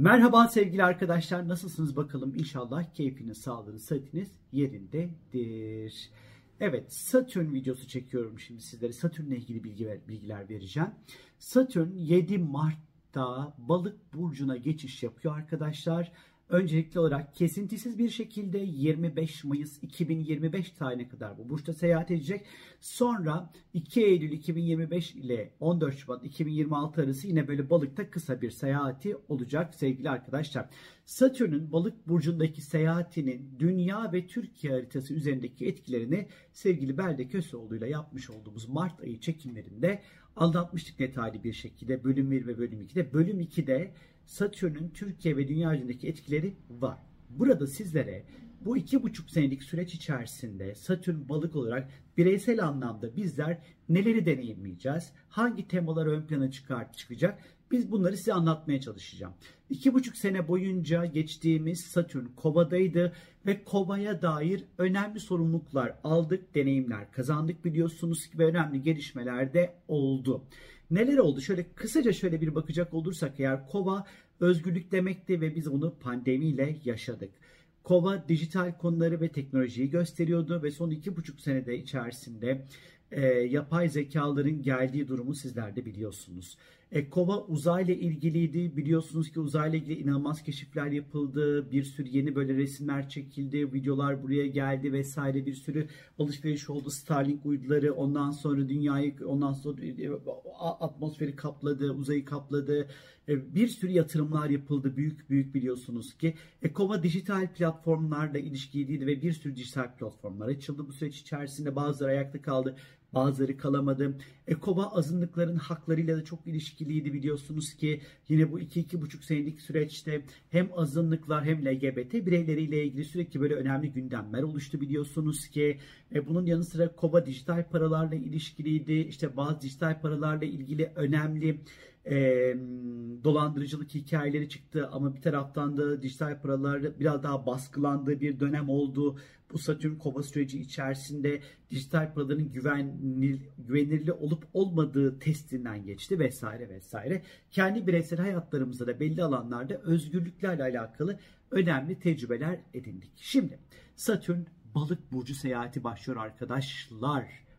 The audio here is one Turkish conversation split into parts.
Merhaba sevgili arkadaşlar nasılsınız bakalım inşallah keyfiniz, sağlığınız, sıhhatiniz yerindedir. Evet Satürn videosu çekiyorum şimdi sizlere Satürn'le ilgili bilgi ver, bilgiler vereceğim. Satürn 7 Mart'ta balık burcuna geçiş yapıyor arkadaşlar. Öncelikli olarak kesintisiz bir şekilde 25 Mayıs 2025 tarihine kadar bu burçta seyahat edecek. Sonra 2 Eylül 2025 ile 14 Şubat 2026 arası yine böyle balıkta kısa bir seyahati olacak sevgili arkadaşlar. Satürn'ün balık burcundaki seyahatinin dünya ve Türkiye haritası üzerindeki etkilerini sevgili Belde Köseoğlu ile yapmış olduğumuz Mart ayı çekimlerinde anlatmıştık detaylı bir şekilde. Bölüm 1 ve bölüm 2'de. Bölüm 2'de Satürn'ün Türkiye ve dünya üzerindeki etkileri var. Burada sizlere bu iki buçuk senelik süreç içerisinde Satürn balık olarak bireysel anlamda bizler neleri deneyimleyeceğiz? Hangi temalar ön plana çıkar, çıkacak? Biz bunları size anlatmaya çalışacağım. İki buçuk sene boyunca geçtiğimiz Satürn kovadaydı ve kovaya dair önemli sorumluluklar aldık, deneyimler kazandık biliyorsunuz ki ve önemli gelişmeler de oldu. Neler oldu? Şöyle kısaca şöyle bir bakacak olursak eğer kova özgürlük demekti ve biz onu pandemiyle yaşadık. Kova dijital konuları ve teknolojiyi gösteriyordu ve son iki buçuk senede içerisinde e, yapay zekaların geldiği durumu sizler de biliyorsunuz. E, Kova uzayla ilgiliydi. Biliyorsunuz ki uzayla ilgili inanılmaz keşifler yapıldı. Bir sürü yeni böyle resimler çekildi. Videolar buraya geldi vesaire. Bir sürü alışveriş oldu. Starlink uyduları ondan sonra dünyayı ondan sonra e, atmosferi kapladı. Uzayı kapladı. E, bir sürü yatırımlar yapıldı. Büyük büyük biliyorsunuz ki. E, Kova dijital platformlarla ilişkiliydi ve bir sürü dijital platformlar açıldı. Bu süreç içerisinde bazıları ayakta kaldı. Bazıları kalamadı. Ekova azınlıkların haklarıyla da çok ilişkiliydi biliyorsunuz ki yine bu 2-2,5 senelik süreçte hem azınlıklar hem LGBT bireyleriyle ilgili sürekli böyle önemli gündemler oluştu biliyorsunuz ki. E, bunun yanı sıra Kova dijital paralarla ilişkiliydi. İşte bazı dijital paralarla ilgili önemli e, dolandırıcılık hikayeleri çıktı ama bir taraftan da dijital paralar biraz daha baskılandığı bir dönem oldu. Bu Satürn kova süreci içerisinde dijital paraların güvenli, güvenirli olup olmadığı testinden geçti vesaire vesaire. Kendi bireysel hayatlarımızda da belli alanlarda özgürlüklerle alakalı önemli tecrübeler edindik. Şimdi Satürn balık burcu seyahati başlıyor arkadaşlar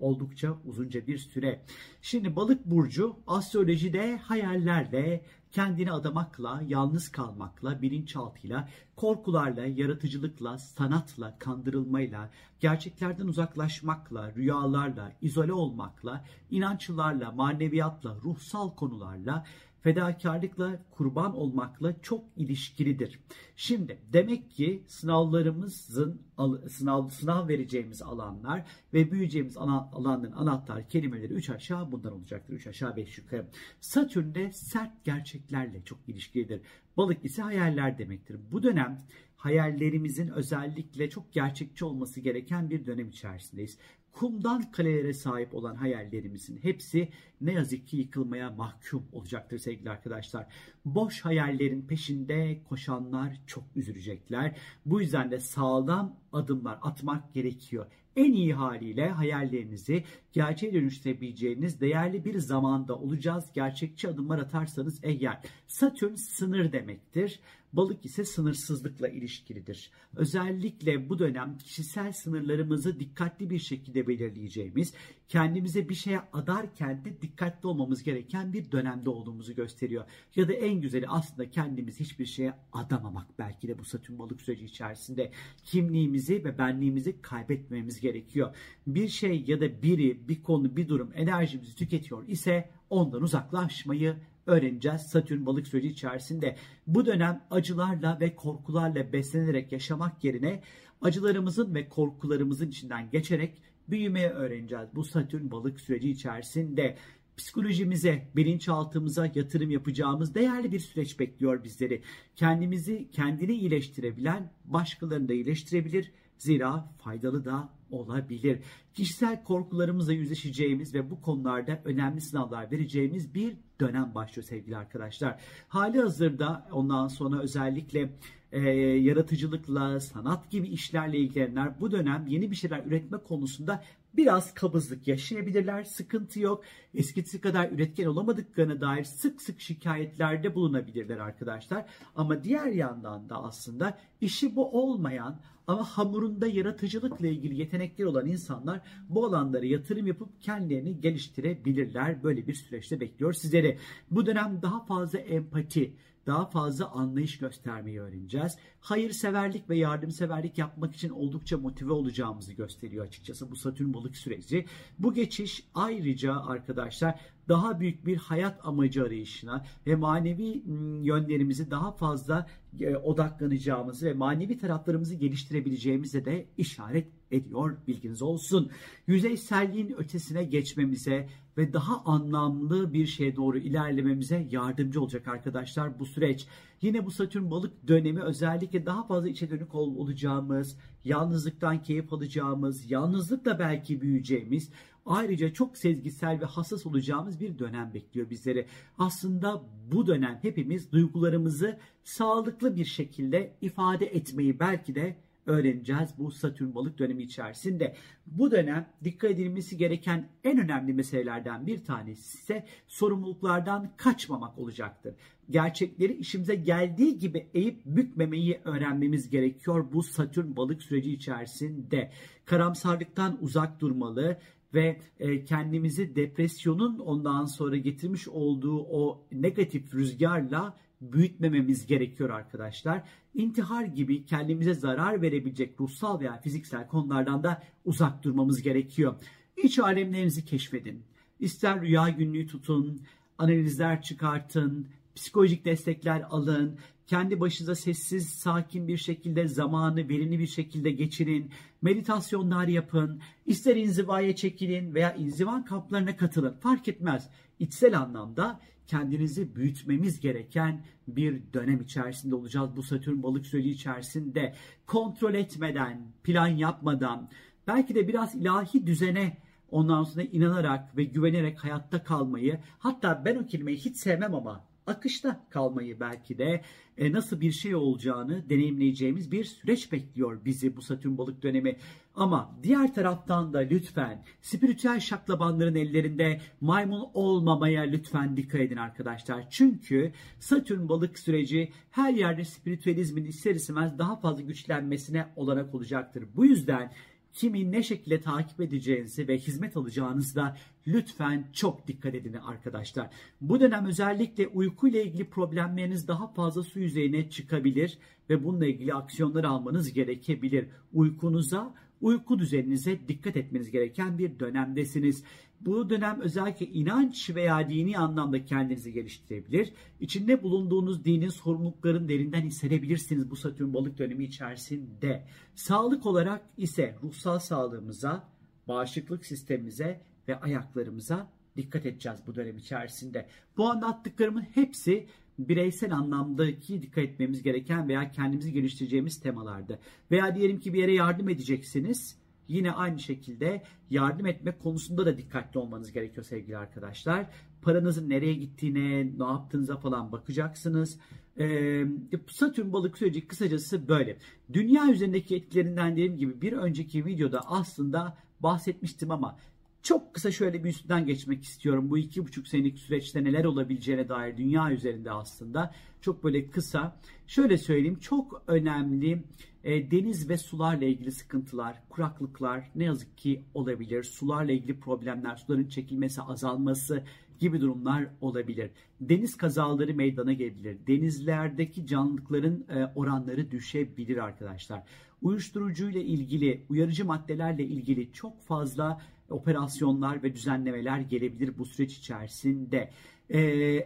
oldukça uzunca bir süre. Şimdi balık burcu astrolojide hayallerle, kendini adamakla, yalnız kalmakla, bilinçaltıyla, korkularla, yaratıcılıkla, sanatla, kandırılmayla, gerçeklerden uzaklaşmakla, rüyalarla, izole olmakla, inançlarla, maneviyatla, ruhsal konularla, fedakarlıkla, kurban olmakla çok ilişkilidir. Şimdi demek ki sınavlarımızın sınav sınav vereceğimiz alanlar ve büyüyeceğimiz alanların anahtar kelimeleri 3 aşağı bundan olacaktır. 3 aşağı 5 yukarı. Satürn de sert gerçeklerle çok ilişkilidir. Balık ise hayaller demektir. Bu dönem hayallerimizin özellikle çok gerçekçi olması gereken bir dönem içerisindeyiz kumdan kalelere sahip olan hayallerimizin hepsi ne yazık ki yıkılmaya mahkum olacaktır sevgili arkadaşlar. Boş hayallerin peşinde koşanlar çok üzülecekler. Bu yüzden de sağlam adımlar atmak gerekiyor. En iyi haliyle hayallerinizi gerçeğe dönüştürebileceğiniz değerli bir zamanda olacağız. Gerçekçi adımlar atarsanız eğer. Satürn sınır demektir. Balık ise sınırsızlıkla ilişkilidir. Özellikle bu dönem kişisel sınırlarımızı dikkatli bir şekilde belirleyeceğimiz, kendimize bir şeye adarken de dikkatli olmamız gereken bir dönemde olduğumuzu gösteriyor. Ya da en güzeli aslında kendimizi hiçbir şeye adamamak belki de bu Satürn balık süreci içerisinde kimliğimizi ve benliğimizi kaybetmemiz gerekiyor. Bir şey ya da biri, bir konu, bir durum enerjimizi tüketiyor ise ondan uzaklaşmayı öğreneceğiz Satürn balık süreci içerisinde. Bu dönem acılarla ve korkularla beslenerek yaşamak yerine acılarımızın ve korkularımızın içinden geçerek büyümeye öğreneceğiz. Bu Satürn balık süreci içerisinde psikolojimize, bilinçaltımıza yatırım yapacağımız değerli bir süreç bekliyor bizleri. Kendimizi, kendini iyileştirebilen başkalarını da iyileştirebilir. Zira faydalı da olabilir. Kişisel korkularımızla yüzleşeceğimiz ve bu konularda önemli sınavlar vereceğimiz bir dönem başlıyor sevgili arkadaşlar. Hali hazırda ondan sonra özellikle e, yaratıcılıkla, sanat gibi işlerle ilgilenenler bu dönem yeni bir şeyler üretme konusunda biraz kabızlık yaşayabilirler. Sıkıntı yok. Eskisi kadar üretken olamadıklarına dair sık sık şikayetlerde bulunabilirler arkadaşlar. Ama diğer yandan da aslında işi bu olmayan ama hamurunda yaratıcılıkla ilgili yetenekler olan insanlar bu alanlara yatırım yapıp kendilerini geliştirebilirler. Böyle bir süreçte bekliyor sizleri. Bu dönem daha fazla empati, daha fazla anlayış göstermeyi öğreneceğiz. Hayırseverlik ve yardımseverlik yapmak için oldukça motive olacağımızı gösteriyor açıkçası bu Satürn balık süreci. Bu geçiş ayrıca arkadaşlar daha büyük bir hayat amacı arayışına ve manevi yönlerimizi daha fazla e, odaklanacağımızı ve manevi taraflarımızı geliştirebileceğimize de işaret ediyor bilginiz olsun. Yüzeyselliğin ötesine geçmemize ve daha anlamlı bir şeye doğru ilerlememize yardımcı olacak arkadaşlar bu süreç. Yine bu Satürn balık dönemi özellikle daha fazla içe dönük ol olacağımız, yalnızlıktan keyif alacağımız, yalnızlıkla belki büyüyeceğimiz, ayrıca çok sezgisel ve hassas olacağımız bir dönem bekliyor bizleri. Aslında bu dönem hepimiz duygularımızı sağlıklı bir şekilde ifade etmeyi belki de öğreneceğiz bu Satürn balık dönemi içerisinde. Bu dönem dikkat edilmesi gereken en önemli meselelerden bir tanesi ise sorumluluklardan kaçmamak olacaktır. Gerçekleri işimize geldiği gibi eğip bükmemeyi öğrenmemiz gerekiyor bu Satürn balık süreci içerisinde. Karamsarlıktan uzak durmalı, ve e, kendimizi depresyonun ondan sonra getirmiş olduğu o negatif rüzgarla büyütmememiz gerekiyor arkadaşlar. İntihar gibi kendimize zarar verebilecek ruhsal veya fiziksel konulardan da uzak durmamız gerekiyor. İç alemlerinizi keşfedin. İster rüya günlüğü tutun, analizler çıkartın, psikolojik destekler alın, kendi başınıza sessiz, sakin bir şekilde zamanı verimli bir şekilde geçirin, meditasyonlar yapın, ister inzivaya çekilin veya inziva kamplarına katılın fark etmez. İçsel anlamda kendinizi büyütmemiz gereken bir dönem içerisinde olacağız. Bu Satürn balık süreci içerisinde kontrol etmeden, plan yapmadan, belki de biraz ilahi düzene ondan sonra inanarak ve güvenerek hayatta kalmayı, hatta ben o kelimeyi hiç sevmem ama akışta kalmayı belki de e, nasıl bir şey olacağını deneyimleyeceğimiz bir süreç bekliyor bizi bu Satürn balık dönemi. Ama diğer taraftan da lütfen spiritüel şaklabanların ellerinde maymun olmamaya lütfen dikkat edin arkadaşlar. Çünkü Satürn balık süreci her yerde spiritüelizmin ister istemez daha fazla güçlenmesine olanak olacaktır. Bu yüzden kimi ne şekilde takip edeceğinizi ve hizmet alacağınızı da lütfen çok dikkat edin arkadaşlar. Bu dönem özellikle uyku ile ilgili problemleriniz daha fazla su yüzeyine çıkabilir ve bununla ilgili aksiyonlar almanız gerekebilir. Uykunuza uyku düzeninize dikkat etmeniz gereken bir dönemdesiniz. Bu dönem özellikle inanç veya dini anlamda kendinizi geliştirebilir. İçinde bulunduğunuz dinin sorumlulukların derinden hissedebilirsiniz bu Satürn balık dönemi içerisinde. Sağlık olarak ise ruhsal sağlığımıza, bağışıklık sistemimize ve ayaklarımıza dikkat edeceğiz bu dönem içerisinde. Bu anlattıklarımın hepsi bireysel anlamdaki dikkat etmemiz gereken veya kendimizi geliştireceğimiz temalarda. Veya diyelim ki bir yere yardım edeceksiniz. Yine aynı şekilde yardım etmek konusunda da dikkatli olmanız gerekiyor sevgili arkadaşlar. Paranızın nereye gittiğine, ne yaptığınıza falan bakacaksınız. Ee, Satürn balık süreci kısacası böyle. Dünya üzerindeki etkilerinden dediğim gibi bir önceki videoda aslında bahsetmiştim ama çok kısa şöyle bir üstünden geçmek istiyorum. Bu iki buçuk senelik süreçte neler olabileceğine dair dünya üzerinde aslında çok böyle kısa. Şöyle söyleyeyim çok önemli e, deniz ve sularla ilgili sıkıntılar, kuraklıklar ne yazık ki olabilir. Sularla ilgili problemler, suların çekilmesi, azalması gibi durumlar olabilir. Deniz kazaları meydana gelebilir. Denizlerdeki canlılıkların e, oranları düşebilir arkadaşlar. Uyuşturucu ile ilgili, uyarıcı maddelerle ilgili çok fazla operasyonlar ve düzenlemeler gelebilir bu süreç içerisinde. Ee,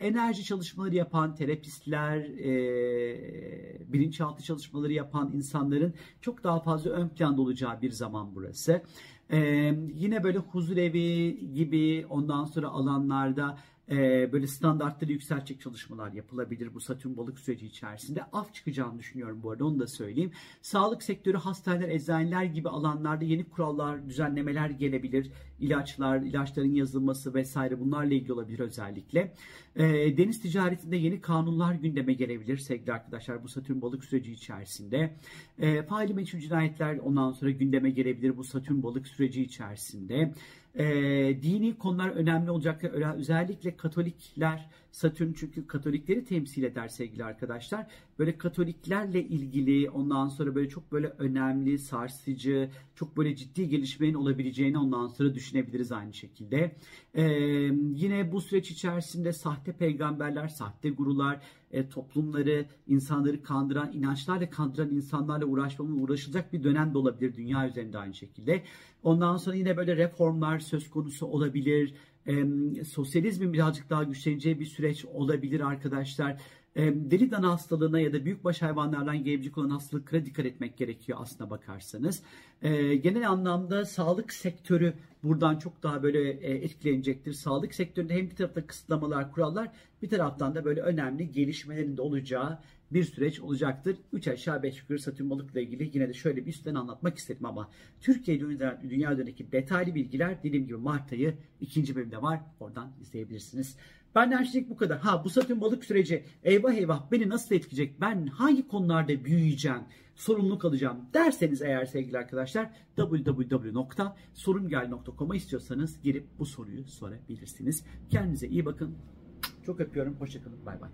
enerji çalışmaları yapan terapistler, e, bilinçaltı çalışmaları yapan insanların çok daha fazla ön planda olacağı bir zaman burası. Ee, yine böyle huzur evi gibi ondan sonra alanlarda e, böyle standartları yükseltecek çalışmalar yapılabilir bu Satürn balık süreci içerisinde. Af çıkacağını düşünüyorum bu arada onu da söyleyeyim. Sağlık sektörü, hastaneler, eczaneler gibi alanlarda yeni kurallar, düzenlemeler gelebilir. İlaçlar, ilaçların yazılması vesaire bunlarla ilgili olabilir özellikle. E, deniz ticaretinde yeni kanunlar gündeme gelebilir sevgili arkadaşlar bu Satürn balık süreci içerisinde. E, faili meçhul cinayetler ondan sonra gündeme gelebilir bu Satürn balık süreci içerisinde. E, dini konular önemli olacak. Özellikle Katolikler, Satürn çünkü Katolikleri temsil eder sevgili arkadaşlar. Böyle Katoliklerle ilgili ondan sonra böyle çok böyle önemli, sarsıcı, çok böyle ciddi gelişmenin olabileceğini ondan sonra düşünebiliriz aynı şekilde. E, yine bu süreç içerisinde sahte peygamberler, sahte gurular, e, toplumları, insanları kandıran, inançlarla kandıran insanlarla uğraşmamın uğraşılacak bir dönem de olabilir dünya üzerinde aynı şekilde. Ondan sonra yine böyle reformlar söz konusu olabilir. E, sosyalizmin birazcık daha güçleneceği bir süreç olabilir arkadaşlar. E, deli dana hastalığına ya da büyükbaş hayvanlardan gelebilecek olan hastalıklara dikkat etmek gerekiyor aslına bakarsanız. E, genel anlamda sağlık sektörü buradan çok daha böyle e, etkilenecektir. Sağlık sektöründe hem bir tarafta kısıtlamalar, kurallar bir taraftan da böyle önemli gelişmelerin de olacağı bir süreç olacaktır. 3 aşağı 5 yukarı Satürn balıkla ilgili yine de şöyle bir üstten anlatmak istedim ama Türkiye dünya, üzerindeki detaylı bilgiler dediğim gibi Mart ayı ikinci bölümde var. Oradan izleyebilirsiniz. Benden her şey bu kadar. Ha bu Satürn balık süreci eyvah eyvah beni nasıl etkileyecek? Ben hangi konularda büyüyeceğim? Sorumluluk alacağım derseniz eğer sevgili arkadaşlar www.sorumgel.com'a istiyorsanız girip bu soruyu sorabilirsiniz. Kendinize iyi bakın. Çok öpüyorum. Hoşçakalın. Bay bay.